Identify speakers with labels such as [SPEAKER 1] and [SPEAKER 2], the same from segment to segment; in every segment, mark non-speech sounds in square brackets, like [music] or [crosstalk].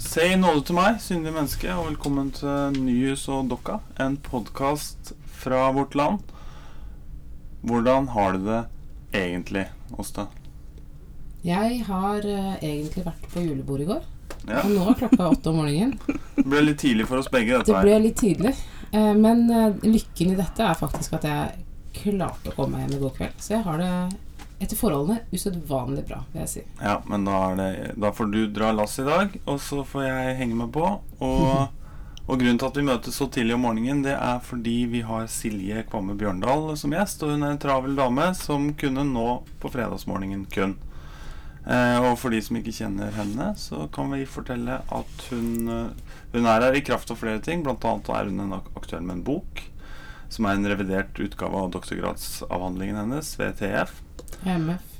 [SPEAKER 1] Si nåde til meg, syndig menneske, og velkommen til Nyhus og Dokka, en podkast fra vårt land. Hvordan har du det egentlig, Åsta?
[SPEAKER 2] Jeg har eh, egentlig vært på julebord i går.
[SPEAKER 1] Ja,
[SPEAKER 2] Og nå er klokka åtte om morgenen. [laughs]
[SPEAKER 1] det ble litt tidlig for oss begge,
[SPEAKER 2] Det
[SPEAKER 1] dette her.
[SPEAKER 2] ble litt tidlig. Eh, men eh, lykken i dette er faktisk at jeg klarte å komme meg hjem i går kveld. Så jeg har det etter forholdene usedvanlig bra, vil jeg si.
[SPEAKER 1] Ja, men da, det, da får du dra lass i dag, og så får jeg henge meg på. Og, [laughs] og grunnen til at vi møtes så tidlig om morgenen, det er fordi vi har Silje Kvamme Bjørndal som gjest. Og hun er en travel dame som kunne nå på fredagsmorgenen kun. Eh, og for de som ikke kjenner henne, så kan vi fortelle at hun, eh, hun er her i kraft av flere ting. Blant annet er hun en ak aktuell med en bok, som er en revidert utgave av doktorgradsavhandlingen hennes, VTF.
[SPEAKER 2] MF.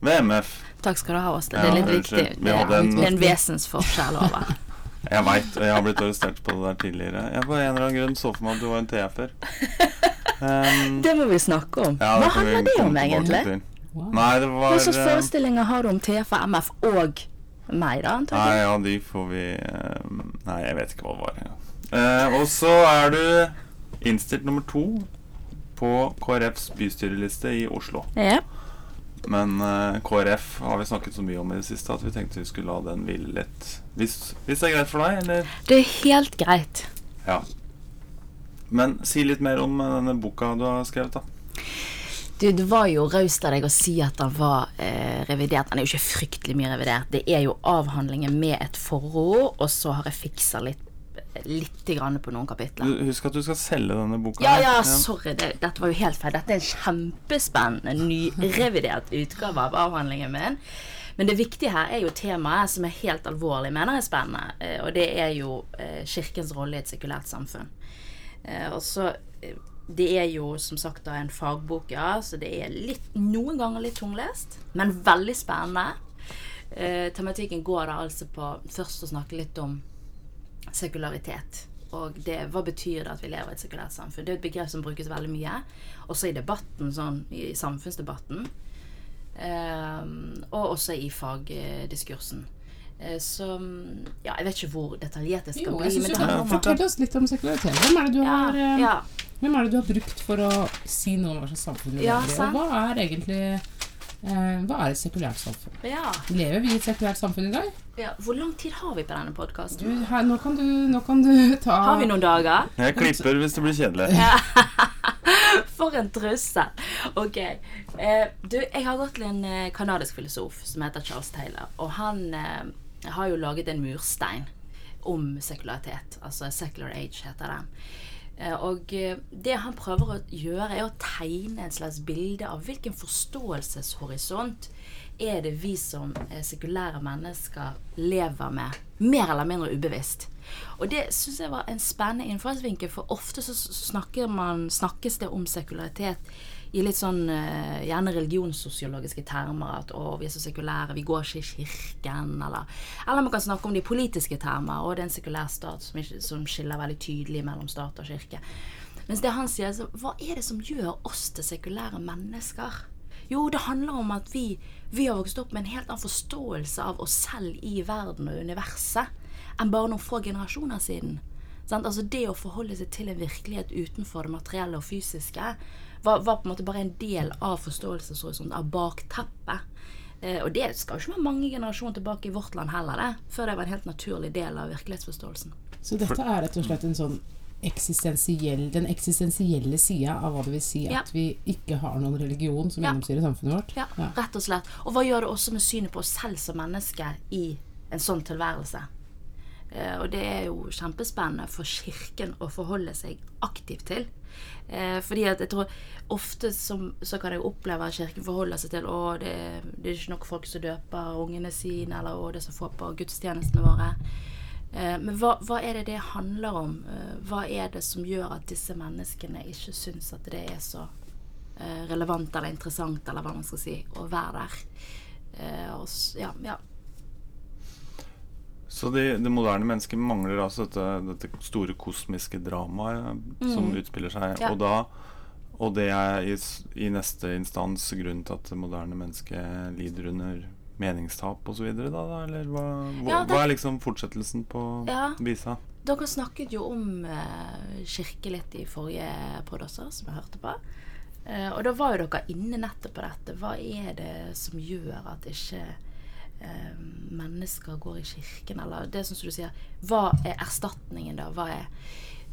[SPEAKER 1] VMF.
[SPEAKER 3] Takk skal du ha, Åsle.
[SPEAKER 1] Ja,
[SPEAKER 3] Det er litt viktig. Det er,
[SPEAKER 1] en-
[SPEAKER 3] en vesensforskjell over. [laughs]
[SPEAKER 1] Jeg veit, og jeg har blitt arrestert på det der tidligere. Jeg på en eller annen grunn så for meg at du var en TF-er. Um, [laughs]
[SPEAKER 3] Det må vi snakke om.
[SPEAKER 1] ja,
[SPEAKER 3] Hva handler det om, egentlig?
[SPEAKER 2] Wow.
[SPEAKER 1] Nei, det var
[SPEAKER 3] Hva slags
[SPEAKER 1] eh,
[SPEAKER 3] forestillinger har du om TF og MF og meg, da?
[SPEAKER 1] Nei, ja, de får vi eh, Nei, jeg vet ikke hva det var. Ja. Uh, og så er du innstilt nummer to på KrFs bystyreliste i Oslo.
[SPEAKER 3] Ja.
[SPEAKER 1] Men uh, KrF har vi snakket så mye om i det siste at vi tenkte vi skulle la den hvile litt. Hvis, hvis det er greit for deg, eller?
[SPEAKER 3] Det er helt greit.
[SPEAKER 1] Ja. Men si litt mer om eh, denne boka du har skrevet, da.
[SPEAKER 3] Du, det var jo raust av deg å si at den var eh, revidert. Den er jo ikke fryktelig mye revidert. Det er jo avhandlingen med et forord, og så har jeg fiksa litt Litt grann på noen kapitler.
[SPEAKER 1] Husk at du skal selge denne boka.
[SPEAKER 3] Ja, ja, sorry. Det, dette var jo helt feil. Dette er en kjempespennende, nyrevidert utgave av avhandlingen min. Men det viktige her er jo temaet, som er helt alvorlig, mener jeg er spennende. eh, Og det er jo eh, kirkens rolle i et sekulært samfunn. Eh, Og så Det er jo som sagt da en fagbok, ja, så det er litt, noen ganger litt tunglest, men veldig spennende. Tematikken går da altså på først å snakke litt om sekularitet. Og det, hva betyr det at vi lever i et sekulært samfunn? Det er et begrep som brukes veldig mye. Også i debatten, sånn, i samfunnsdebatten. Ehm, og også i fagdiskursen. Eh, så ja, jeg vet ikke hvor detaljert det skal
[SPEAKER 2] Jo,
[SPEAKER 3] bli.
[SPEAKER 2] jeg synes
[SPEAKER 3] men
[SPEAKER 2] du kan
[SPEAKER 3] om
[SPEAKER 2] Fortell oss litt om sekularitet. Hvem er det du
[SPEAKER 3] ja,
[SPEAKER 2] har, eh,
[SPEAKER 3] ja,
[SPEAKER 2] hvem er det du har brukt for å si noe om hva slags samfunn vi
[SPEAKER 3] Ja,
[SPEAKER 2] lever i? Og hva er egentlig eh, Hva er et sekulært samfunn?
[SPEAKER 3] ja,
[SPEAKER 2] Lever vi i et sekulært samfunn i dag?
[SPEAKER 3] Ja. Hvor lang tid har vi på denne podkasten?
[SPEAKER 2] nå, kan du, nå kan du [laughs] ta
[SPEAKER 3] Har vi noen dager?
[SPEAKER 1] Jeg klipper hvis det blir kjedelig. [laughs]
[SPEAKER 3] For en trussel! Ok. Eh, du, jeg har gått til en eh, kanadisk filosof som heter Charles Taylor. Og han eh, har jo laget en murstein om sekularitet. Altså Secular Age heter den. Eh, og det han prøver å gjøre, er å tegne en slags bilde av hvilken forståelseshorisont er det vi som eh, sekulære mennesker lever med, mer eller mindre ubevisst. Og det syns jeg var en spennende innfallsvinkel, for ofte så snakker man, snakkes det om sekularitet i litt sånn eh, gjerne religionssosiologiske termer. At å, vi er så sekulære, vi går ikke i kirken. Eller, eller man kan snakke om de politiske termer, og det er en sekulær stat som, som skiller veldig tydelig mellom stat og kirke. Mens det han sier, så hva er det som gjør oss til sekulære mennesker? Jo, det handler om at vi, vi har vokst opp med en helt annen forståelse av oss selv i verden og universet enn bare noen få generasjoner siden. Sant? Altså Det å forholde seg til en virkelighet utenfor det materielle og fysiske var, var på en måte bare en del av forståelseshorisonten, av bakteppet. Eh, og det skal jo ikke være mange generasjoner tilbake i vårt land heller, det, før det var en helt naturlig del av virkelighetsforståelsen.
[SPEAKER 2] Så dette er rett og slett en sånn eksistensiell, den eksistensielle sida av hva det vil si
[SPEAKER 3] Ja.
[SPEAKER 2] at vi ikke har noen religion som
[SPEAKER 3] Ja.
[SPEAKER 2] gjennomsyrer samfunnet vårt.
[SPEAKER 3] Ja, rett og slett. Og hva gjør det også med synet på oss selv som mennesker i en sånn tilværelse? Eh, og det er jo kjempespennende for Kirken å forholde seg aktivt til. Eh, fordi at jeg tror ofte som, så kan jeg oppleve at Kirken forholder seg til å det, det er ikke nok folk som døper ungene sine, eller å det er så få på gudstjenestene våre. Eh, men hva, hva er det det handler om? Eh, hva er det som gjør at disse menneskene ikke syns at det er så eh, relevant eller interessant, eller hva man skal si, å være der. Og, ja, ja.
[SPEAKER 1] Så det, det moderne mennesket mangler altså dette, dette store kosmiske dramaet som utspiller seg.
[SPEAKER 3] Ja.
[SPEAKER 1] Og, da, og det er i, i neste instans grunnen til at det moderne mennesket lider under meningstap osv., da, da? Eller hva, hva,
[SPEAKER 3] Ja, det-
[SPEAKER 1] hva er liksom fortsettelsen på
[SPEAKER 3] Ja.
[SPEAKER 1] visa?
[SPEAKER 3] Dere snakket jo om eh, kirke litt i forrige podd også, som jeg hørte på. Eh, og da var jo dere inne nettopp på dette. Hva er det som gjør at ikke eh, mennesker går i kirken? Eller det som du sier, hva er erstatningen da? Hva er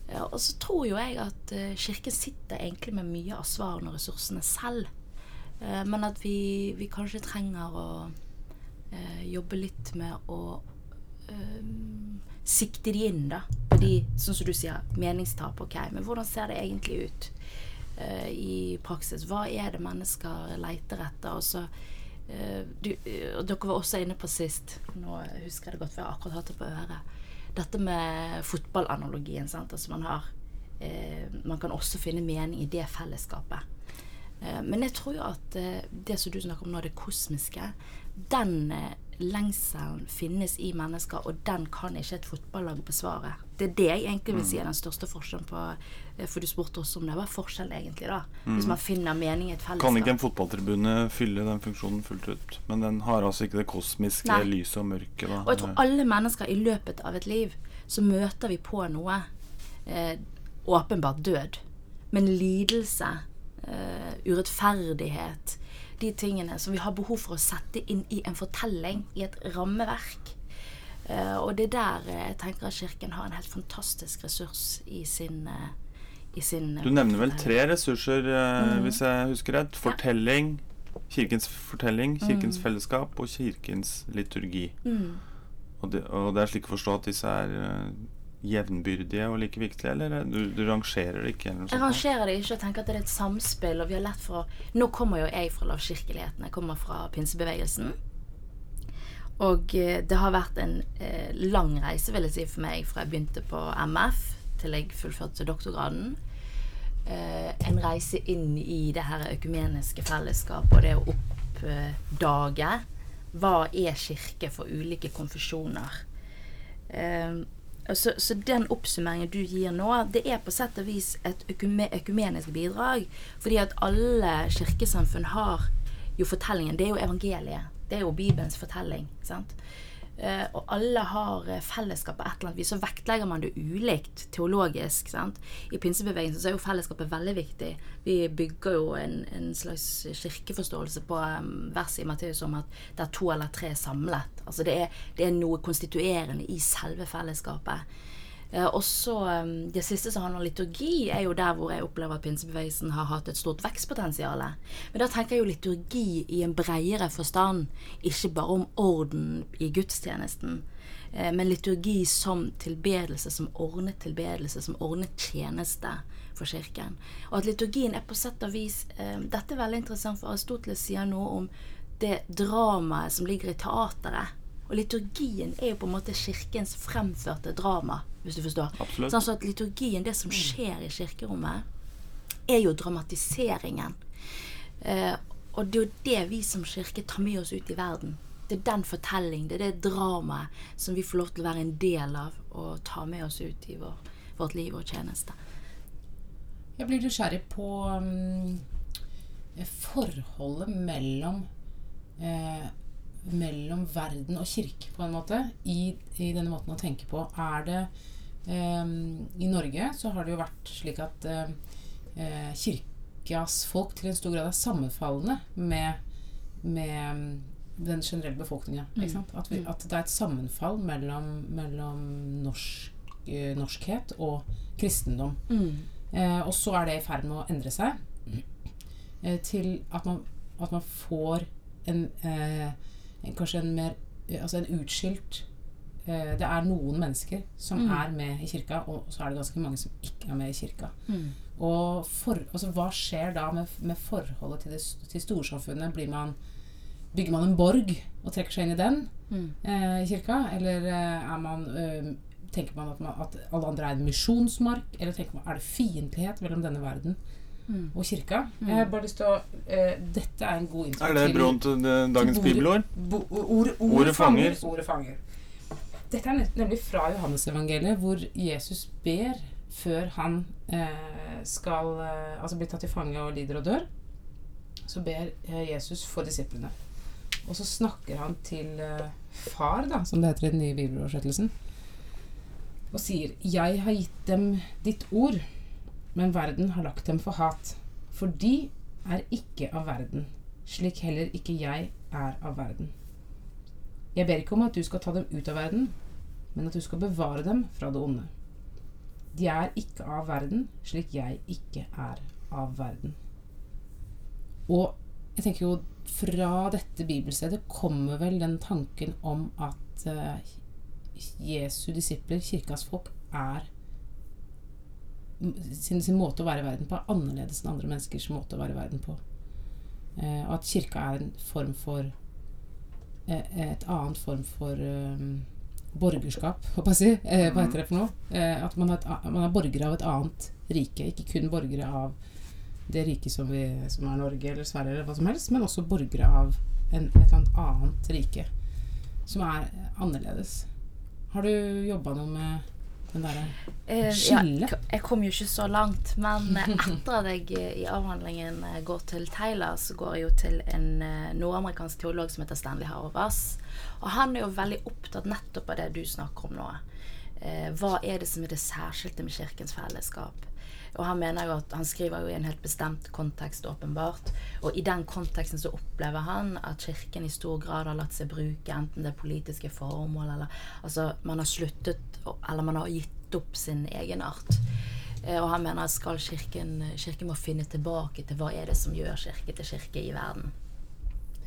[SPEAKER 3] ja, Og så tror jo jeg at eh, kirken sitter egentlig med mye av svarene og ressursene selv. Eh, men at vi, vi kanskje trenger å eh, jobbe litt med å eh, sikte de inn, da. Fordi, sånn som du sier, meningstap, ok. Men hvordan ser det egentlig ut eh, i praksis? Hva er det mennesker leiter etter? Og så eh, du, Dere var også inne på sist, nå husker jeg det godt, for jeg har akkurat hatt det på øret. Dette med fotballanalogien. sant? Altså man har eh, Man kan også finne mening i det fellesskapet. Eh, Men jeg tror jo at det som du snakker om nå, det kosmiske, den eh, lengselen finnes i mennesker, og den kan ikke et fotballag besvare. Det er det jeg egentlig vil si er den største forskjellen på eh, For du spurte også om det. var forskjell, egentlig, da? Hvis man finner mening i et fellesskap.
[SPEAKER 1] Kan ikke en fotballtribune fylle den funksjonen fullt ut? Men den har altså ikke det kosmiske
[SPEAKER 3] Nei.
[SPEAKER 1] lyset og mørket. Da.
[SPEAKER 3] Og jeg tror alle mennesker i løpet av et liv så møter vi på noe eh, åpenbart død. Men lidelse, eh, urettferdighet, de tingene som vi har behov for å sette inn i en fortelling, i et rammeverk. Eh, og det er der eh, jeg tenker at Kirken har en helt fantastisk ressurs i sin, eh, i sin
[SPEAKER 1] Du nevner vel tre ressurser,
[SPEAKER 3] Mm.
[SPEAKER 1] hvis jeg husker rett. Fortelling, Kirkens fortelling, Kirkens fellesskap og Kirkens liturgi.
[SPEAKER 3] Mm.
[SPEAKER 1] Og det, og det er slik å forstå at disse er jevnbyrdige og like viktige, eller du, du rangerer det ikke?
[SPEAKER 3] Jeg rangerer det ikke og tenker at det er et samspill. Og vi har lett for Nå kommer jo jeg fra lavkirkeligheten. Jeg kommer fra pinsebevegelsen. Og eh, det har vært en eh, lang reise, vil jeg si, for meg fra jeg begynte på MF til jeg fullførte doktorgraden. Eh, en reise inn i det her økumeniske fellesskapet og det å oppdage hva er kirke for ulike konfesjoner. Eh, så, så den oppsummeringen du gir nå, det er på sett og vis et økumenisk bidrag. Fordi at alle kirkesamfunn har jo fortellingen. Det er jo evangeliet. Det er jo Bibelens fortelling. Sant? Eh, og alle har eh, fellesskap på et eller annet vis. Så vektlegger man det ulikt teologisk. Sant? I pinsebevegelsen så er jo fellesskapet veldig viktig. Vi bygger jo en, en slags kirkeforståelse på verset i Matteus om at det er to eller tre samlet. Altså det er, det er noe konstituerende i selve fellesskapet. Eh, og så Det siste som handler om liturgi, er jo der hvor jeg opplever at pinsebevegelsen har hatt et stort vekstpotensial. Men da tenker jeg jo liturgi i en bredere forstand, ikke bare om orden i gudstjenesten. eh, Men liturgi som tilbedelse, som ordnet tilbedelse, som ordnet tjeneste for kirken. Og at liturgien er på sett og vis eh, Dette er veldig interessant, for Aristoteles sier noe om det dramaet som ligger i teateret. Og liturgien er jo på en måte kirkens fremførte drama, hvis du forstår.
[SPEAKER 1] Absolutt.
[SPEAKER 3] Sånn at liturgien, det som skjer i kirkerommet, er jo dramatiseringen. Eh, og det er jo det vi som kirke tar med oss ut i verden. Det er den fortelling, det er det dramaet som vi får lov til å være en del av og ta med oss ut i vår, vårt liv og tjeneste.
[SPEAKER 2] Jeg blir nysgjerrig på um, forholdet mellom eh, mellom verden og kirke, på en måte, i, i denne måten å tenke på. Er det eh, I Norge så har det jo vært slik at eh, eh, kirkas folk til en stor grad er sammenfallende med, med mm, den generelle befolkninga. Mm. At, at det er et sammenfall mellom, mellom norsk, eh, norskhet og kristendom. Eh, og så er det i ferd med å endre seg til at man, at man får en, eh, kanskje en mer eh, Altså en utskilt eh, Det er noen mennesker som
[SPEAKER 3] Mm.
[SPEAKER 2] er med i kirka, og så er det ganske mange som ikke er med i kirka.
[SPEAKER 3] Mm.
[SPEAKER 2] Og for, altså, hva skjer da med, med forholdet til, det, til storsamfunnet? Blir man, bygger man en borg og trekker seg inn i den
[SPEAKER 3] Mm.
[SPEAKER 2] eh, i kirka? Eller eh, er man, eh, tenker man at, man at alle andre er en misjonsmark? Eller man, er det fiendtlighet mellom denne verden
[SPEAKER 3] Mm.
[SPEAKER 2] og kirka? Jeg har bare lyst til å eh, Dette er en god
[SPEAKER 1] Er det broen til dagens
[SPEAKER 2] til
[SPEAKER 1] bibelord?
[SPEAKER 2] Ordet ord,
[SPEAKER 1] fanger.
[SPEAKER 2] Ordet fanger. Dette er nemlig fra Johannesevangeliet, hvor Jesus ber før han eh, skal eh, altså blir tatt til fange og lider og dør. Så ber eh, Jesus for disiplene. Og så snakker han til eh, far, da, som det heter i den nye bibeloversettelsen, og sier 'Jeg har gitt dem ditt ord, men verden har lagt dem for hat'. For de er ikke av verden, slik heller ikke jeg er av verden. Jeg ber ikke om at du skal ta dem ut av verden, men at du skal bevare dem fra det onde. De er ikke av verden, slik jeg ikke er av verden. Og jeg tenker jo fra dette bibelstedet kommer vel den tanken om at uh, Jesu disipler, kirkas folk, er sin, sin måte å være i verden på er annerledes enn andre menneskers måte å være i verden på. Eh, og at kirka er en form for eh, Et annet form for eh, borgerskap, håper jeg å si. Eh, hva heter det for noe? Eh, at man er, et, man er borgere av et annet rike. Ikke kun borgere av det riket som, som er Norge eller Sverige eller hva som helst, men også borgere av en, et annet rike som er annerledes. Har du jobba noe med den derre
[SPEAKER 3] skillet?
[SPEAKER 2] Skille?
[SPEAKER 3] Ja, jeg kom jo ikke så langt, men eh, [laughs] etter at jeg eh, i avhandlingen eh, går til Taylor, så går jeg jo til en eh, nordamerikansk teolog som heter Stanley Hauerwas. Og han er jo veldig opptatt nettopp av det du snakker om nå. Eh, hva er det som er det særskilte med kirkens fellesskap? Og han mener jo at han skriver jo i en helt bestemt kontekst, åpenbart. Og i den konteksten så opplever han at kirken i stor grad har latt seg bruke, enten det politiske formål eller Altså, man har sluttet Eller man har gitt opp sin egenart. Eh, Og han mener at skal kirken Kirken må finne tilbake til hva er det som gjør kirke til kirke i verden.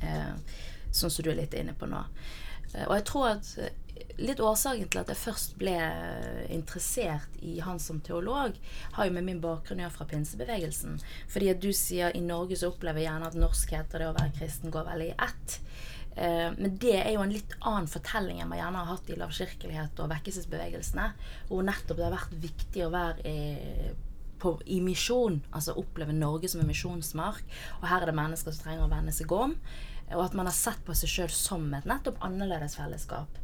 [SPEAKER 3] Eh, sånn som du er litt inne på nå. Eh, og jeg tror at eh, litt årsaken til at jeg først ble interessert i han som teolog, har jo med min bakgrunn å gjøre fra pinsebevegelsen. Fordi at du sier i Norge så opplever jeg gjerne at norskhet og det å være kristen går veldig i ett. Eh, men det er jo en litt annen fortelling enn man gjerne har hatt i lavkirkelighet og vekkelsesbevegelsene, hvor nettopp det har vært viktig å være i, på, i misjon, altså oppleve Norge som en misjonsmark. Og her er det mennesker som trenger å vende seg om. Og at man har sett på seg sjøl som et nettopp annerledes fellesskap.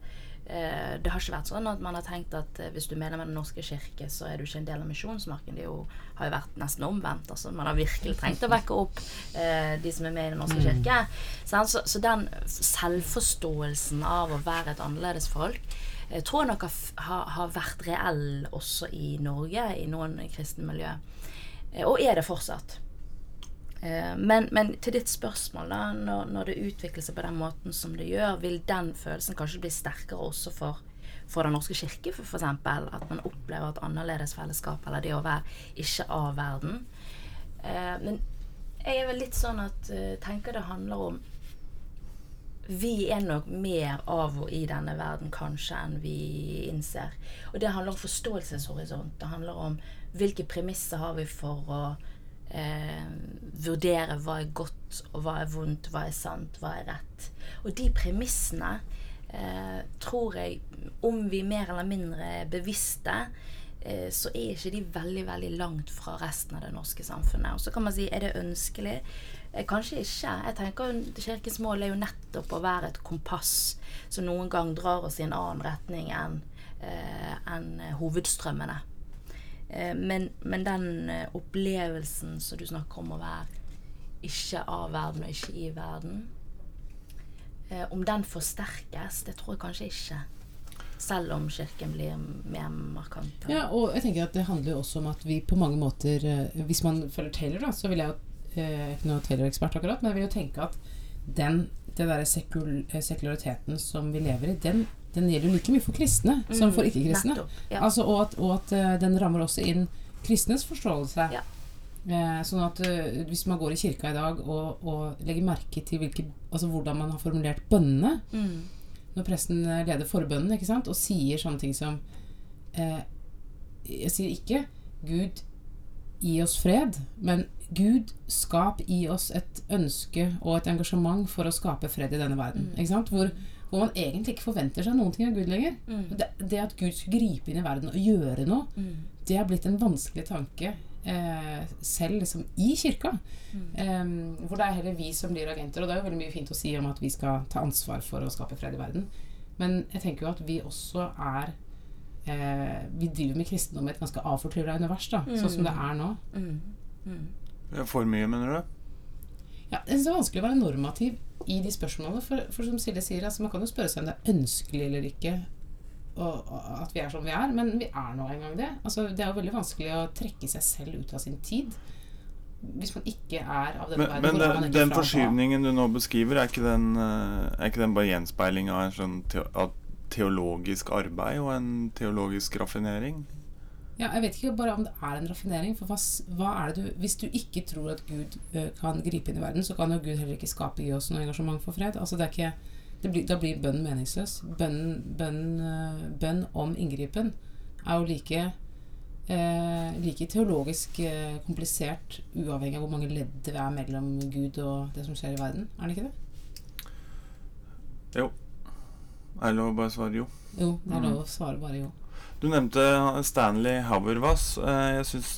[SPEAKER 3] Eh, det har ikke vært sånn at man har tenkt at eh, hvis du er medlem av Den norske kirke, så er du ikke en del av misjonsmarken. Det jo, har jo vært nesten omvendt. Altså, man har virkelig trengt å vekke opp eh, de som er med i Den norske kirke. Så, så den selvforståelsen av å være et annerledes folk jeg tror jeg nok har, har, har vært reell også i Norge, i noen kristne miljø. Eh, Og er det fortsatt. Eh, Men, men til ditt spørsmål, da, når, når det utvikler seg på den måten som det gjør, vil den følelsen kanskje bli sterkere også for, for Den norske kirke, f.eks. At man opplever et annerledes fellesskap, eller det å være ikke av verden. Eh, Men jeg er vel litt sånn at eh, tenker det handler om vi er nok mer av og i denne verden kanskje enn vi innser. Og det handler om forståelseshorisont. Det handler om hvilke premisser har vi for å eh, vurdere hva er godt og hva er vondt, hva er sant, hva er rett. Og de premissene eh, tror jeg, om vi mer eller mindre er bevisste, eh, så er ikke de veldig veldig langt fra resten av det norske samfunnet. Og så kan man si er det ønskelig? Eh, Kanskje ikke. Jeg tenker Kirkens mål er jo nettopp å være et kompass som noen gang drar oss i en annen retning enn en enn hovedstrømmene. Eh, men, men den eh, opplevelsen som du snakker om å være ikke av verden og ikke i verden eh, Om den forsterkes, det tror jeg kanskje ikke. Selv om Kirken blir mer markant.
[SPEAKER 2] Ja, og jeg tenker at det handler jo også om at vi på mange måter Hvis man følger Taylor, da, så vil jeg jo ikke noen Taylor-ekspert akkurat, men jeg vil jo tenke at den, den der sekul, eh, sekulariteten som vi lever i, den, den gjelder jo like mye for kristne som for ikke-kristne.
[SPEAKER 3] Mm, ja.
[SPEAKER 2] Altså, og at, og at eh, den rammer også inn kristnes forståelse.
[SPEAKER 3] Ja.
[SPEAKER 2] Eh, sånn at uh, hvis man går i kirka i dag og, og legger merke til hvilke, altså hvordan man har formulert bønnene
[SPEAKER 3] Mm.
[SPEAKER 2] når presten eh, leder forbønnen ikke sant, og sier sånne ting som eh, Jeg sier ikke 'Gud, gi oss fred', men 'Gud, skap i oss et ønske og et engasjement for å skape fred i denne verden'. Ikke sant? Hvor, hvor man egentlig ikke forventer seg noen ting av Gud lenger.
[SPEAKER 3] Mm.
[SPEAKER 2] Det, det at Gud skulle gripe inn i verden og gjøre noe,
[SPEAKER 3] Mm.
[SPEAKER 2] det har blitt en vanskelig tanke eh, selv liksom i kirka.
[SPEAKER 3] Mm.
[SPEAKER 2] Eh, hvor det er heller vi som blir agenter. Og det er jo veldig mye fint å si om at vi skal ta ansvar for å skape fred i verden. Men jeg tenker jo at vi også er eh, Vi driver med kristendom i et ganske avforkludra univers, da, sånn som det er nå.
[SPEAKER 3] Mm. Mm.
[SPEAKER 1] For mye, mener du?
[SPEAKER 2] Ja, det er vanskelig å være normativ i de spørsmålene. For, for som Silje sier, altså, man kan jo spørre seg om det er ønskelig eller ikke og, og at vi er som vi er, men vi er nå engang det. Altså, det er jo veldig vanskelig å trekke seg selv ut av sin tid. Hvis man ikke er av denne
[SPEAKER 1] Men,
[SPEAKER 2] verden.
[SPEAKER 1] men den, den forskyvningen du nå beskriver, er ikke den, eh, er ikke den bare gjenspeiling av en sånn teologisk arbeid og en teologisk raffinering?
[SPEAKER 2] Ja, jeg vet ikke bare om det er en raffinering. For hva, er det du Hvis du ikke tror at Gud kan gripe inn i verden, så kan jo Gud heller ikke skape i oss noe engasjement for fred. Altså det er ikke det blir, Da blir bønnen meningsløs. Bønn, bønn, bønn om inngripen er jo like eh, like teologisk eh, komplisert, uavhengig av hvor mange ledd det er mellom Gud og det som skjer i verden. Er det ikke det?
[SPEAKER 1] Jo. Er det lov å bare svare jo?
[SPEAKER 2] Jo, det er
[SPEAKER 1] Mm.
[SPEAKER 2] lov å svare bare jo.
[SPEAKER 1] Du nevnte Stanley Hauerwass. Eh, Jeg syns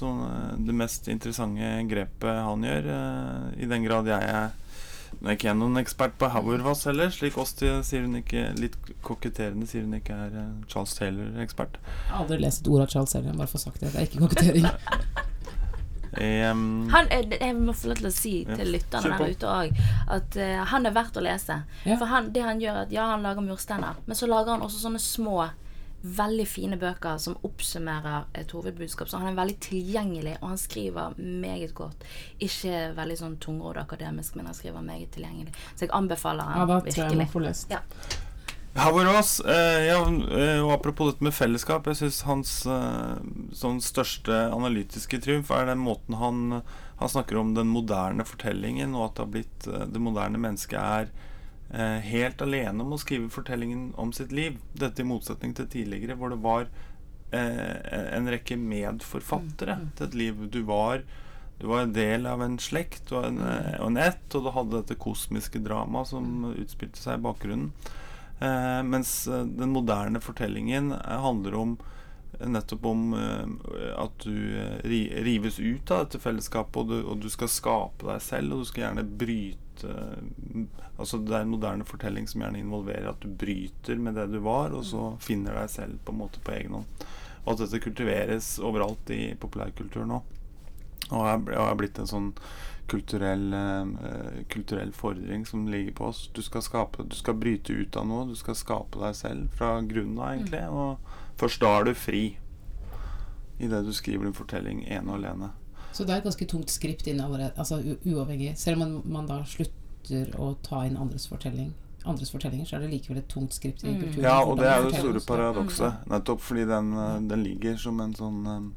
[SPEAKER 1] det mest interessante grepet han gjør, eh, i den grad jeg er Nå er ikke jeg noen ekspert på Hauerwass heller, slik Åsti sier hun ikke Litt koketterende sier hun ikke er eh, Charles Taylor-ekspert.
[SPEAKER 2] Jeg har aldri lest et ord av Charles Taylor, bare for sagt det. Det er ikke kokettering.
[SPEAKER 1] Um, [laughs]
[SPEAKER 3] Han, er- jeg må få lov til å si
[SPEAKER 1] Ja,
[SPEAKER 3] til lytterne der ute òg at uh, han er verdt å lese.
[SPEAKER 2] Ja.
[SPEAKER 3] For han, det han gjør, er at ja, han lager mursteiner, men så lager han også sånne små, veldig fine bøker som oppsummerer et hovedbudskap. Så han er veldig tilgjengelig, og han skriver meget godt. Ikke veldig sånn tungrodd akademisk, men han skriver meget tilgjengelig. Så jeg anbefaler
[SPEAKER 2] Ja,
[SPEAKER 3] han
[SPEAKER 2] da virkelig. jeg må få lest.
[SPEAKER 3] Ja.
[SPEAKER 1] Hauerwass, eh, ja, eh, og apropos dette med fellesskap Jeg syns hans eh, sånn største analytiske triumf er den måten han, han snakker om den moderne fortellingen, og at det, har blitt, eh, det moderne mennesket er helt alene om å skrive fortellingen om sitt liv. Dette i motsetning til tidligere, hvor det var eh, en rekke medforfattere til et liv. Du var du var en del av en slekt og en, eh, og en ett, og du hadde dette kosmiske dramaet som utspilte seg i bakgrunnen. Eh, mens eh, den moderne fortellingen eh, handler om eh, nettopp om eh, at du eh, rives ut av dette fellesskapet, og du, og du skal skape deg selv, og du skal gjerne bryte eh, Altså Det er en moderne fortelling som gjerne involverer at du bryter med det du var, og så finner deg selv på en måte på egen hånd. Og at dette kultiveres overalt i populærkulturen nå. Og er blitt en sånn kulturell, eh, kulturell fordring som ligger på oss. Du skal, skape, du skal bryte ut av noe. Du skal skape deg selv fra grunnen av, egentlig. Og først da er du fri. Idet du skriver din fortelling ene og alene.
[SPEAKER 2] Så det er et ganske tungt skript inn allerede, altså u uavhengig. Selv om man, man da slutter å ta inn andres fortelling andres fortellinger, så er det likevel et tungt skript i
[SPEAKER 3] Mm.
[SPEAKER 2] kulturen.
[SPEAKER 1] Ja, og det er jo det store paradokset. Nettopp fordi den, eh, den ligger som en sånn eh,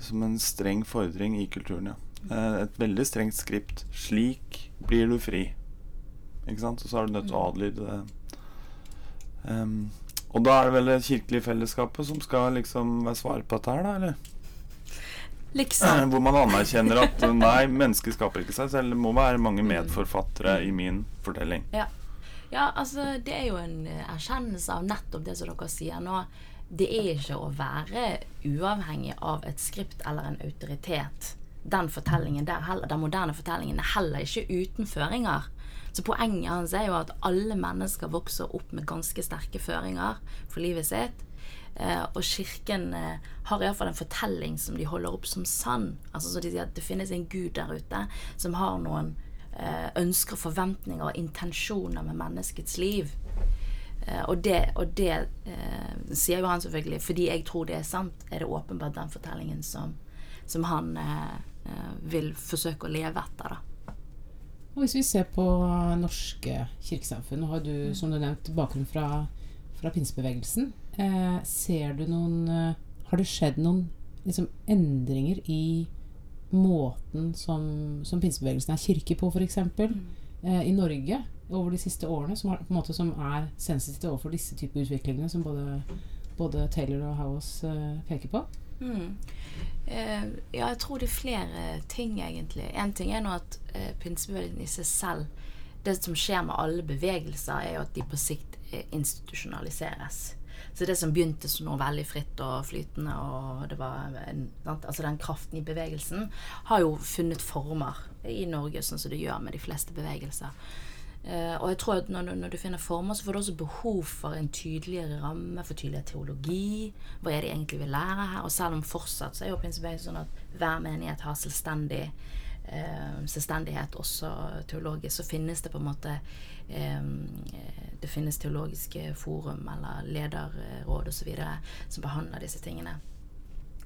[SPEAKER 1] Som en streng fordring i kulturen, ja. Eh, Et veldig strengt skript. Slik blir du fri. Ikke sant? Og så er du nødt til å adlyde det. Um, og da er det vel det kirkelige fellesskapet som skal liksom være svaret på dette her, da, eller?
[SPEAKER 3] Liksom.
[SPEAKER 1] Hvor man anerkjenner at eh, nei, mennesket skaper ikke seg selv. Det må være mange medforfattere i min fortelling.
[SPEAKER 3] Ja, altså det er jo en eh, erkjennelse av nettopp det som dere sier nå. Det er ikke å være uavhengig av et skript eller en autoritet. Den fortellingen der heller, den moderne fortellingen er heller ikke uten føringer. Så poenget hans er jo at alle mennesker vokser opp med ganske sterke føringer for livet sitt. Eh, og kirken eh, har iallfall en fortelling som de holder opp som sann. Altså så de sier at det finnes en gud der ute som har noen eh, ønsker, forventninger og intensjoner med menneskets liv. Og det, og det sier jo han selvfølgelig, fordi jeg tror det er sant, er det åpenbart den fortellingen som, som han vil forsøke å leve etter. da.
[SPEAKER 2] Og hvis vi ser på norske kirkesamfunn, nå har du som du nevnt bakgrunn fra, fra pinsebevegelsen. Eh, ser du noen eh, Har det skjedd noen liksom, endringer i måten som, som pinsebevegelsen er kirke på, f.eks. Eh, I Norge over de siste årene, som, har, måte, som er sensitive overfor disse typer utviklingene som både, både Taylor og Howes eh, peker på?
[SPEAKER 3] Mm. Eh, ja, jeg tror det er flere ting, egentlig. En ting er nå at eh, pinsebevegelsen i seg selv Det som skjer med alle bevegelser, er jo at de på sikt eh, institusjonaliseres. Så det som begynte som noe veldig fritt og flytende, og det var en, altså den kraften i bevegelsen, har jo funnet former i Norge, sånn som det gjør med de fleste bevegelser. Uh, og jeg tror at når, når du finner former, så får du også behov for en tydeligere ramme, for tydeligere teologi. Hva er det egentlig vi lærer her? Og selv om fortsatt så er jo prinsipielt sånn at hver menighet har selvstendig eh, selvstendighet også teologisk, så finnes det på en måte eh, Det finnes teologiske forum eller lederråd osv. som behandler disse tingene.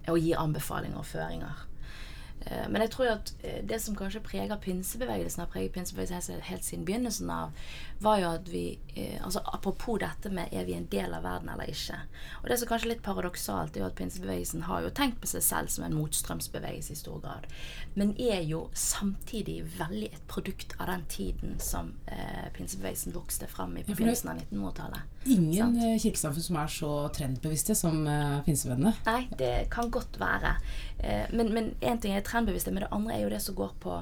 [SPEAKER 3] Og gir anbefalinger og føringer. Eh, Men jeg tror at eh, det som kanskje preger pinsebevegelsen, har preget pinsebevegelsen helt- siden begynnelsen av, var jo at vi eh, altså Apropos dette med er vi en del av verden eller ikke. Og det som kanskje er litt paradoksalt, er jo at pinsebevegelsen har jo tenkt på seg selv som en motstrømsbevegelse i stor grad. Men er jo samtidig veldig et produkt av den tiden som eh, pinsebevegelsen vokste fram i på begynnelsen av 1900-tallet.
[SPEAKER 2] Ingen eh, kirkesamfunn som er så trendbevisste som eh, pinsevennene.
[SPEAKER 3] Nei, det kan godt være. Eh, Men, én en ting er trendbevisste, men det andre er jo det som går på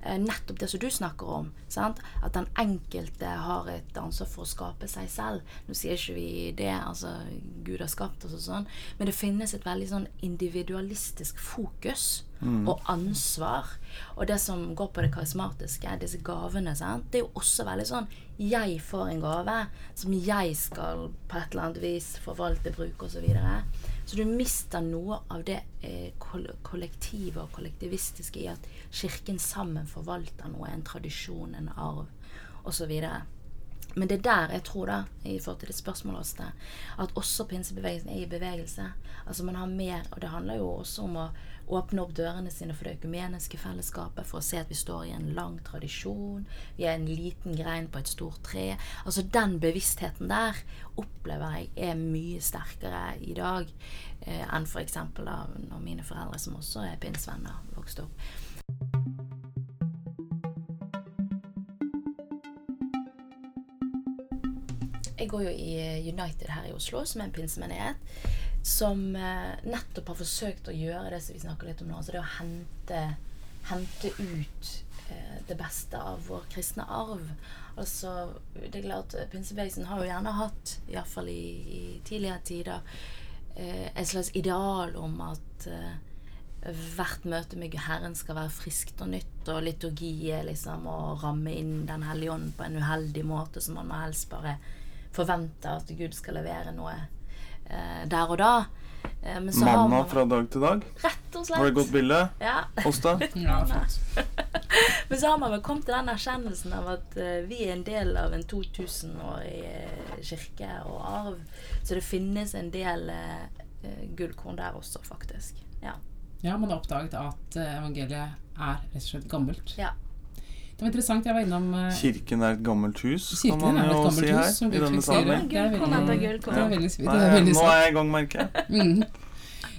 [SPEAKER 3] nettopp det som du snakker om. Sant? At den enkelte har et ansvar for å skape seg selv. Nå sier ikke vi det, altså Gud har skapt oss og sånn, men det finnes et veldig sånn individualistisk fokus og ansvar. Og det som går på det karismatiske, disse gavene, sant? det er jo også veldig sånn Jeg får en gave som jeg skal på et eller annet vis forvalte, bruke osv. Så, videre. Så du mister noe av det eh, kollektive og kollektivistiske i at Kirken sammen forvalter noe, en tradisjon, en arv osv. Men det er der jeg tror, da, i forhold til det spørsmålet også, at også pinsebevegelsen er i bevegelse. Altså man har mer, og det handler jo også om å åpne opp dørene sine for det økumeniske fellesskapet, for å se at vi står i en lang tradisjon, vi er en liten grein på et stort tre. Altså den bevisstheten der opplever jeg er mye sterkere i dag eh, enn f.eks. da når mine foreldre, som også er pinsevenner, vokste opp. Jeg går jo i eh, United her i Oslo, som er en pinsemenighet. Som eh, nettopp har forsøkt å gjøre det som vi snakker litt om nå. Altså det å hente, hente ut eh, det beste av vår kristne arv. Altså, det er klart Pinsebevegelsen har jo gjerne hatt, iallfall i, i tidligere tider, eh, et slags ideal om at hvert møte med Herren skal være friskt og nytt, og liturgi er liksom å ramme inn Den hellige ånd på en uheldig måte, så man må helst bare forvente at Gud skal levere noe eh, der og da. Eh, men så har
[SPEAKER 1] Manna
[SPEAKER 3] man
[SPEAKER 1] fra dag til dag.
[SPEAKER 3] Rett og
[SPEAKER 1] Var det et godt
[SPEAKER 3] slett.
[SPEAKER 1] bilde?
[SPEAKER 3] Ja.
[SPEAKER 1] Åsta? [laughs]
[SPEAKER 2] Ja. [laughs]
[SPEAKER 3] Men så har man vel kommet til den erkjennelsen av at eh, vi er en del av en 2000-årig eh, kirke og arv. Så det finnes en del uh, gullkorn der også, faktisk. Ja.
[SPEAKER 2] Ja, man har oppdaget at eh, evangeliet er rett og slett gammelt.
[SPEAKER 3] ja.
[SPEAKER 2] Det var interessant. Jeg var innom uh,
[SPEAKER 1] Kirken er et gammelt hus, kan man jo si
[SPEAKER 2] hus,
[SPEAKER 1] her. I denne
[SPEAKER 2] salen. det.
[SPEAKER 1] sammenheng.
[SPEAKER 2] Det er veldig,
[SPEAKER 1] Nei,
[SPEAKER 2] er
[SPEAKER 1] Nå er jeg i gang, merker jeg.
[SPEAKER 2] Mm.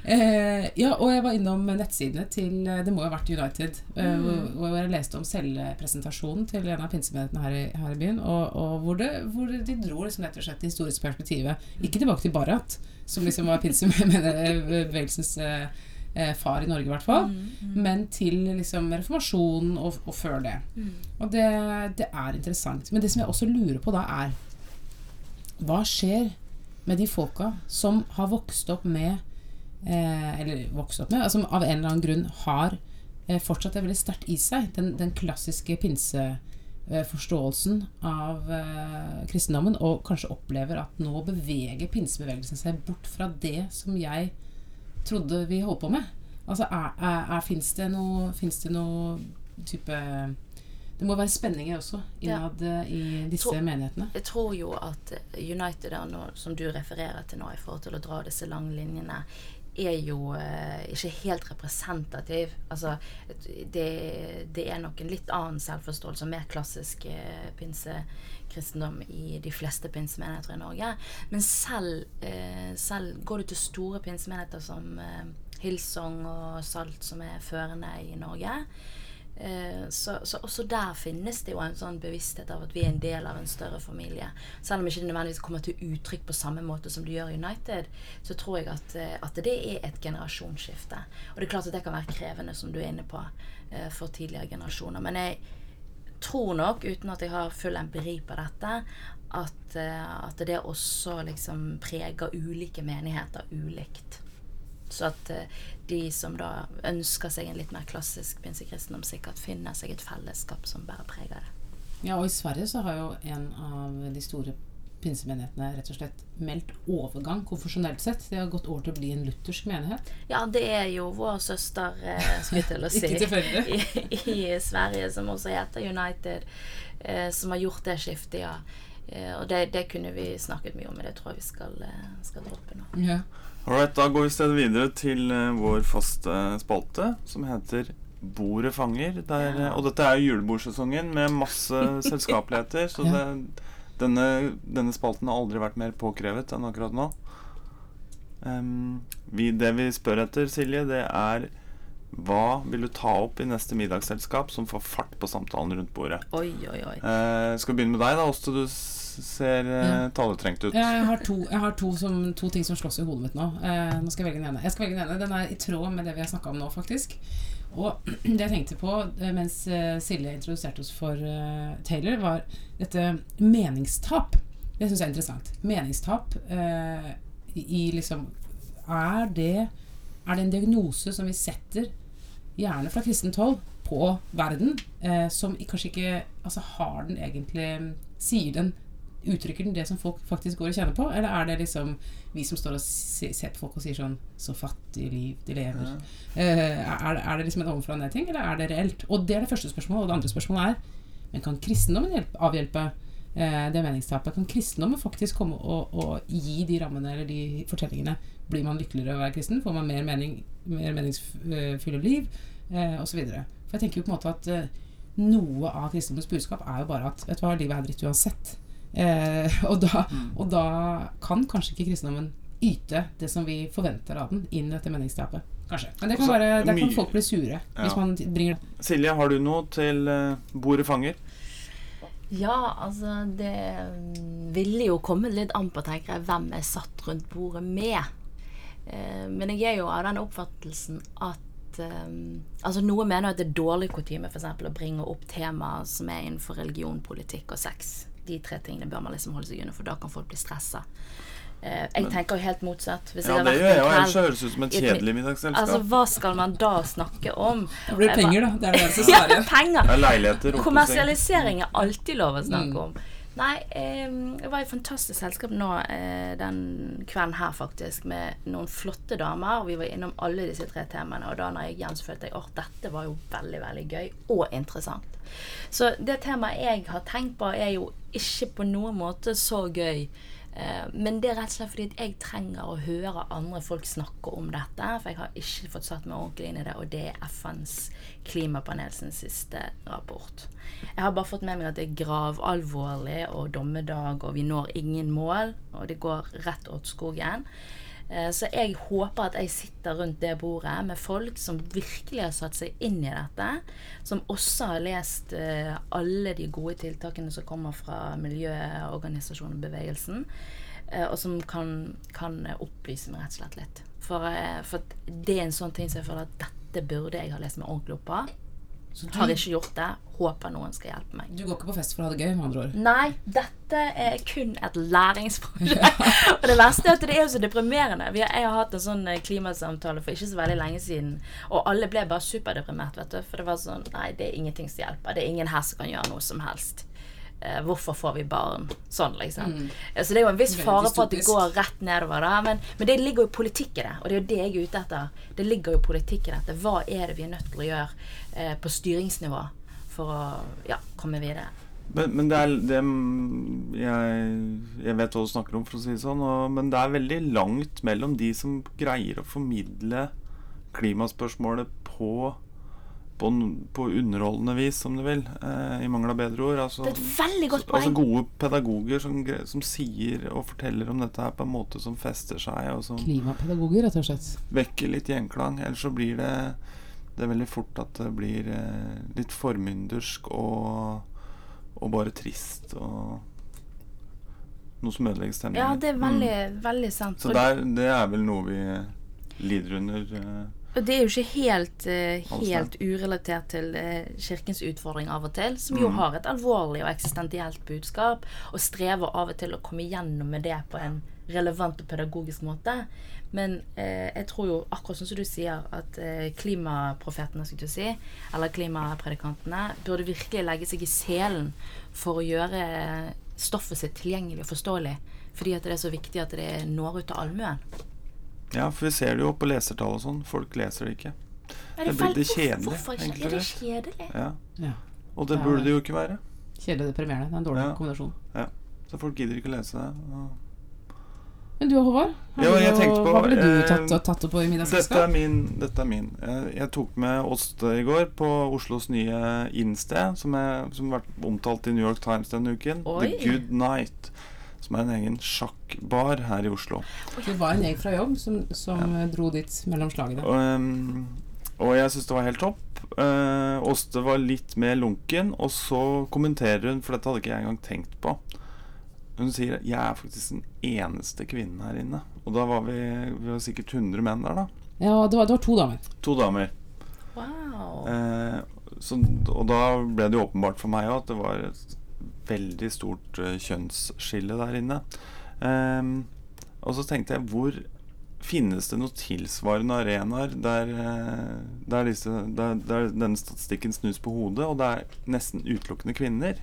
[SPEAKER 2] Eh, ja, og jeg var innom nettsidene til eh, Det må jo ha vært United. eh,
[SPEAKER 3] Mm.
[SPEAKER 2] hvor- hvor jeg leste om selvpresentasjonen til en av pinsemenighetene her, i- her i byen. Og, og hvor, det, hvor de dro liksom rett og slett det historiske perspektivet. Ikke tilbake til Barat, som liksom var pinsemennebevegelsens eh, eh, far i Norge, i hvert fall.
[SPEAKER 3] Mm,
[SPEAKER 2] Men til liksom reformasjonen og, og før det.
[SPEAKER 3] mm.
[SPEAKER 2] Og det, det er interessant. Men det som jeg også lurer på da, er Hva skjer med de folka som har vokst opp med eh, Eller vokst opp med, altså av en eller annen grunn har eh, fortsatt det veldig sterkt i seg, den, den klassiske pinseforståelsen av eh, kristendommen, og kanskje opplever at nå beveger pinsebevegelsen seg bort fra det som jeg trodde vi holdt på med. Altså, er, er, er, Fins det noe, det noe type Det må være spenninger også innad ja. i disse
[SPEAKER 3] Tror-
[SPEAKER 2] menighetene.
[SPEAKER 3] Jeg tror jo at United, er nå, som du refererer til nå, i forhold til å dra disse lange linjene, er jo eh, ikke helt representativ. Altså, det, det er nok en litt annen selvforståelse, mer klassisk eh, pinsekristendom i de fleste pinsemenigheter i Norge. Men selv, eh, selv går du til store pinsemenigheter som eh, Hillsong og Salt, som er førende i Norge. Eh, Så, så også der finnes det jo en sånn bevissthet av at vi er en del av en større familie. Selv om ikke det nødvendigvis kommer til uttrykk på samme måte som det gjør i United, så tror jeg at, eh, at det er et generasjonsskifte. Og det er klart at det kan være krevende, som du er inne på, eh, for tidligere generasjoner. Men jeg tror nok, uten at jeg har full empiri på dette, at, eh, at det også liksom preger ulike menigheter ulikt. Så at eh, de som da ønsker seg en litt mer klassisk pinsekristendom, sikkert finner seg et fellesskap som bærer preg av det.
[SPEAKER 2] Ja, og i Sverige så har jo en av de store pinsemenighetene rett og slett meldt overgang konfesjonelt sett. De har gått over til å bli en luthersk menighet.
[SPEAKER 3] Ja, det er jo vår søster, eh, [laughs] si, i, i Sverige, som også heter United, eh, som har gjort det skiftet, ja. Eh, og det, det kunne vi snakket mye om, men det tror jeg vi skal, eh, skal droppe nå.
[SPEAKER 2] Ja.
[SPEAKER 1] Alright, da går vi stedet videre til eh, vår faste spalte, som heter Bordet fanger. Der,
[SPEAKER 3] Ja.
[SPEAKER 1] Og dette er jo julebordsesongen med masse [laughs] selskapeligheter, så
[SPEAKER 2] Ja.
[SPEAKER 1] det, denne, denne spalten har aldri vært mer påkrevet enn akkurat nå. Um, vi, det vi spør etter, Silje, det er hva vil du ta opp i neste middagsselskap som får fart på samtalen rundt bordet?
[SPEAKER 3] Oi, oi, oi.
[SPEAKER 1] Uh, skal vi begynne med deg, da, Åste? Du ser uh,
[SPEAKER 2] Ja.
[SPEAKER 1] taletrengt ut.
[SPEAKER 2] Jeg har, to, jeg har to, som, to ting som slåss i hodet mitt nå. Uh, nå skal jeg velge den ene. Jeg skal velge Den ene Den er i tråd med det vi har snakka om nå, faktisk. Og [clears throat] det jeg tenkte på eh, mens eh, Silje introduserte oss for eh, Taylor, var dette meningstap. Det syns jeg er interessant. Meningstap eh, i, liksom er det, er det en diagnose som vi setter, gjerne fra kristent hold, på verden, eh, som kanskje ikke Altså har den egentlig Sier den Uttrykker den det som folk faktisk går og kjenner på, eller er det liksom vi som står og ser på folk og sier sånn Så fattig liv de lever. Eh, er, er det liksom en ovenfra og ned-ting, eller er det reelt? Og det er det første spørsmålet. Og det andre spørsmålet er Men kan kristendommen hjelpe, avhjelpe eh, det meningstapet? Kan kristendommen faktisk komme og, og gi de rammene eller de fortellingene? Blir man lykkeligere av å være kristen? Får man mer, mening, mer meningsfulle liv? Eh, og så videre. For jeg tenker jo på en måte at noe av kristendommens budskap er jo bare at vet du hva, livet er dritt uansett. Eh, og, da, og da kan kanskje ikke kristendommen yte det som vi forventer av den, inn i dette meningstapet. Kanskje. Men det kan
[SPEAKER 1] Altså,
[SPEAKER 2] være, der kan folk bli sure
[SPEAKER 1] Ja.
[SPEAKER 2] hvis man bringer det.
[SPEAKER 1] Silje, har du noe til eh, bordet fanger?
[SPEAKER 3] Ja, altså Det mm, ville jo kommet litt an på tenker jeg, hvem jeg satt rundt bordet med. Eh, men jeg er jo av den oppfattelsen at eh, Altså Noen mener at det er dårlig kutyme å bringe opp temaer som er innenfor religion, politikk og sex. De tre tingene bør man liksom holde seg unna, for da kan folk bli stressa. Eh, jeg tenker jo helt motsatt. Hvis
[SPEAKER 1] Ja,
[SPEAKER 3] jeg har
[SPEAKER 1] det gjør jeg Ellers høres det ut som et kjedelig middagsselskap.
[SPEAKER 3] Altså, hva skal man da snakke om?
[SPEAKER 2] Det blir penger, da. Det er det eneste [laughs]
[SPEAKER 3] Ja,
[SPEAKER 2] svaret ja,
[SPEAKER 3] penger!
[SPEAKER 1] det er leiligheter.
[SPEAKER 3] Kommersialisering er alltid lov å snakke
[SPEAKER 2] Mm.
[SPEAKER 3] om. Nei, jeg var et fantastisk selskap nå eh, den kvelden her, faktisk, med noen flotte damer. Og vi var innom alle disse tre temaene. Og da når jeg så følte jeg at dette var jo veldig, veldig gøy og interessant. Så det temaet jeg har tenkt på, er jo ikke på noen måte så gøy. Eh, men det er rett og slett fordi jeg trenger å høre andre folk snakke om dette. For jeg har ikke fått satt meg ordentlig inn i det, og det er FNs klimapanel siste rapport. Jeg har bare fått med meg at det er gravalvorlig og dommedag, og vi når ingen mål, og det går rett åt skogen. Eh, Så jeg håper at jeg sitter rundt det bordet med folk som virkelig har satt seg inn i dette. Som også har lest eh, alle de gode tiltakene som kommer fra miljøorganisasjonen og bevegelsen. eh, Og som kan, kan opplyse meg rett og slett litt. For, for det er en sånn ting som jeg føler at dette burde jeg ha lest meg ordentlig opp på.
[SPEAKER 2] Så
[SPEAKER 3] Har
[SPEAKER 2] du,
[SPEAKER 3] ikke gjort det. Håper noen skal hjelpe meg.
[SPEAKER 2] du går ikke på fest for å ha det gøy, med andre ord.
[SPEAKER 3] Nei, dette er kun et læringsprosjekt. [laughs] [laughs] og det verste er at det er jo så deprimerende. Vi har, jeg har hatt en sånn eh, klimasamtale for ikke så veldig lenge siden, og alle ble bare superdeprimert, vet du. For det var sånn Nei, det er ingenting som hjelper. Det er ingen her som kan gjøre noe som helst. Eh, hvorfor får vi barn? Sånn, liksom. Mm. Så det er jo en viss fare for at det går rett nedover. da Men, men det ligger jo politikk i det, og det er jo det jeg er ute etter. Det ligger jo politikk i dette. Hva er det vi er nødt til å gjøre eh, på styringsnivå for å ja, komme videre?
[SPEAKER 1] Men, men det er det, jeg, jeg vet hva du snakker om, for å si det sånn. Og, men det er veldig langt mellom de som greier å formidle klimaspørsmålet på, på, på underholdende vis, om du vil. Eh, I mangel av bedre ord. Altså,
[SPEAKER 3] Det er et veldig godt poeng.
[SPEAKER 1] altså gode pedagoger som, som sier og forteller om dette her på en måte som fester seg, og som
[SPEAKER 2] Klimapedagoger, rett og slett.
[SPEAKER 1] vekker litt gjenklang. Ellers så blir det Det er veldig fort at det blir eh, litt formyndersk og, og bare trist og noe som ødelegger stemningen.
[SPEAKER 3] Ja, det er veldig, veldig sant.
[SPEAKER 1] Mm. Så der, det er vel noe vi lider under.
[SPEAKER 3] Og det er jo ikke helt, eh, helt urelatert til eh, kirkens utfordring av og til, som jo
[SPEAKER 1] Mm.
[SPEAKER 3] har et alvorlig og eksistensielt budskap, og strever av og til å komme gjennom med det på en relevant og pedagogisk måte. Men eh, jeg tror jo, akkurat som du sier, at eh, klimaprofetene, skulle du si, eller klimapredikantene, burde virkelig legge seg i selen for å gjøre stoffet sitt tilgjengelig og forståelig. Fordi at det er så viktig at det når ut til allmuen.
[SPEAKER 1] Ja, for vi ser det jo på lesertall og sånn. Folk leser det ikke.
[SPEAKER 3] Er
[SPEAKER 1] Det blir
[SPEAKER 3] feil?
[SPEAKER 1] det kjedelig,
[SPEAKER 3] Egentlig,
[SPEAKER 1] enkelt
[SPEAKER 3] Er det kjedelig?
[SPEAKER 1] Ja.
[SPEAKER 2] Ja.
[SPEAKER 1] Og det
[SPEAKER 2] Ja,
[SPEAKER 1] burde
[SPEAKER 2] det-
[SPEAKER 1] det jo ikke være.
[SPEAKER 2] Kjedelig deprimerende. Det er en dårlig
[SPEAKER 1] Ja.
[SPEAKER 2] kombinasjon.
[SPEAKER 1] Så folk gidder ikke å lese det.
[SPEAKER 2] Men du og Håvard?
[SPEAKER 1] Ja, tenkte på,
[SPEAKER 2] Hva ville du
[SPEAKER 1] eh,
[SPEAKER 2] tatt, tatt opp på i
[SPEAKER 1] Dette er min. Dette er min. Jeg, jeg tok med Åste i går på Oslos nye innsted, som, er, som har vært omtalt i New York Times denne uken.
[SPEAKER 3] Oi.
[SPEAKER 1] The Good Night. Som er en egen sjakkbar her i Oslo.
[SPEAKER 2] Det var en gjeng fra jobb som, som ja. dro dit mellom slagene.
[SPEAKER 1] Og, og jeg syns det var helt topp. Uh, Åste var litt mer lunken, og så kommenterer hun, for dette hadde ikke jeg engang tenkt på. Hun sier 'jeg er faktisk den eneste kvinnen her inne'. Og da var vi, vi var sikkert 100 menn der, da.
[SPEAKER 2] Ja, det var, det var to damer.
[SPEAKER 1] To damer.
[SPEAKER 3] Wow.
[SPEAKER 1] Eh, så, og da ble det jo åpenbart for meg òg at det var et veldig stort eh, kjønnsskille der inne. Um, og så tenkte jeg hvor finnes det noen tilsvarende arenaer der, eh, der, disse, der, der denne statistikken snus på hodet, og det er nesten utelukkende kvinner?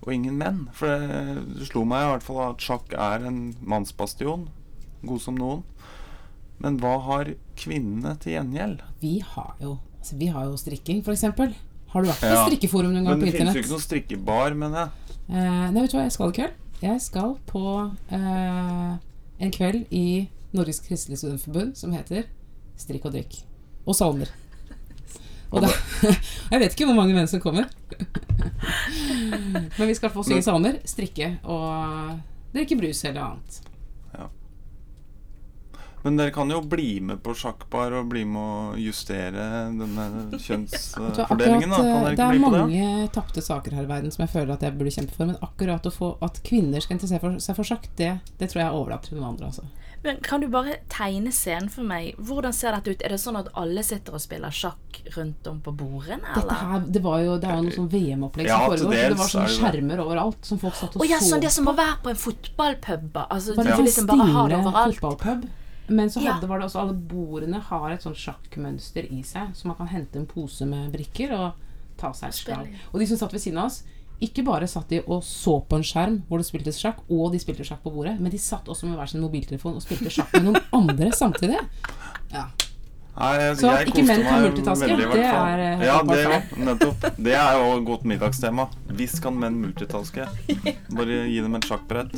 [SPEAKER 1] Og ingen menn. For det, det slo meg i hvert fall at sjakk er en mannsbastion. God som noen. Men hva har kvinnene til gjengjeld?
[SPEAKER 2] Vi har jo, altså, vi har jo strikking, f.eks. Har du vært på
[SPEAKER 1] Ja.
[SPEAKER 2] strikkeforum noen gang
[SPEAKER 1] Men
[SPEAKER 2] på
[SPEAKER 1] det finnes jo ikke noen strikkebar, mener jeg.
[SPEAKER 2] Eh, nei, vet du hva jeg skal i kveld? Jeg skal på eh, en kveld i Norges Kristelig Studentforbund som heter Strikk og drikk. Og salmer. Og da, [laughs] jeg vet ikke hvor mange menn som kommer. Men vi skal få synge salmer, strikke og drikke brus eller annet.
[SPEAKER 1] Men dere kan jo bli med på sjakkbar og bli med å justere denne kjønnsfordelingen. da. Kan
[SPEAKER 2] eh,
[SPEAKER 1] dere
[SPEAKER 2] det
[SPEAKER 1] ikke
[SPEAKER 2] er
[SPEAKER 1] bli på det?
[SPEAKER 2] mange tapte saker her i verden som jeg føler at jeg burde kjempe for, men akkurat å få at kvinner skal interessere for, seg for sjakk, det, det tror jeg er overlatt til noen andre. Altså.
[SPEAKER 3] Men kan du bare tegne scenen for meg? Hvordan ser dette ut? Er det sånn at alle sitter og spiller sjakk rundt om på bordene,
[SPEAKER 2] Dette
[SPEAKER 3] eller?
[SPEAKER 2] her, det, var jo, det er jo noe sånn VM-opplegg som
[SPEAKER 1] ja,
[SPEAKER 2] foregår. Det var sånne
[SPEAKER 1] er
[SPEAKER 2] skjermer overalt som folk satt og
[SPEAKER 3] Å ja,
[SPEAKER 2] så
[SPEAKER 3] sånn det som må være på en fotballpub. Altså,
[SPEAKER 2] Det
[SPEAKER 3] ja.
[SPEAKER 2] en
[SPEAKER 3] liksom bare ha det overalt.
[SPEAKER 2] fotballpub. Men så
[SPEAKER 3] Ja.
[SPEAKER 2] var det også alle bordene har et sånt sjakkmønster i seg, så man kan hente en pose med brikker og ta seg et slag. Og de som satt ved siden av oss, ikke bare satt de og så på en skjerm hvor det spiltes sjakk, og de spilte sjakk på bordet, men de satt også med hver sin mobiltelefon og spilte sjakk med noen [laughs] andre samtidig. Ja.
[SPEAKER 1] Nei, jeg,
[SPEAKER 2] Så
[SPEAKER 1] jeg
[SPEAKER 2] ikke
[SPEAKER 1] koste
[SPEAKER 2] menn kan
[SPEAKER 1] meg
[SPEAKER 2] multitaske,
[SPEAKER 1] veldig, i hvert
[SPEAKER 2] det er, eh,
[SPEAKER 1] Ja, det, nettopp. [laughs] Det er jo et godt middagstema. Visst kan menn multitaske. [laughs] Bare gi dem et sjakkbrett.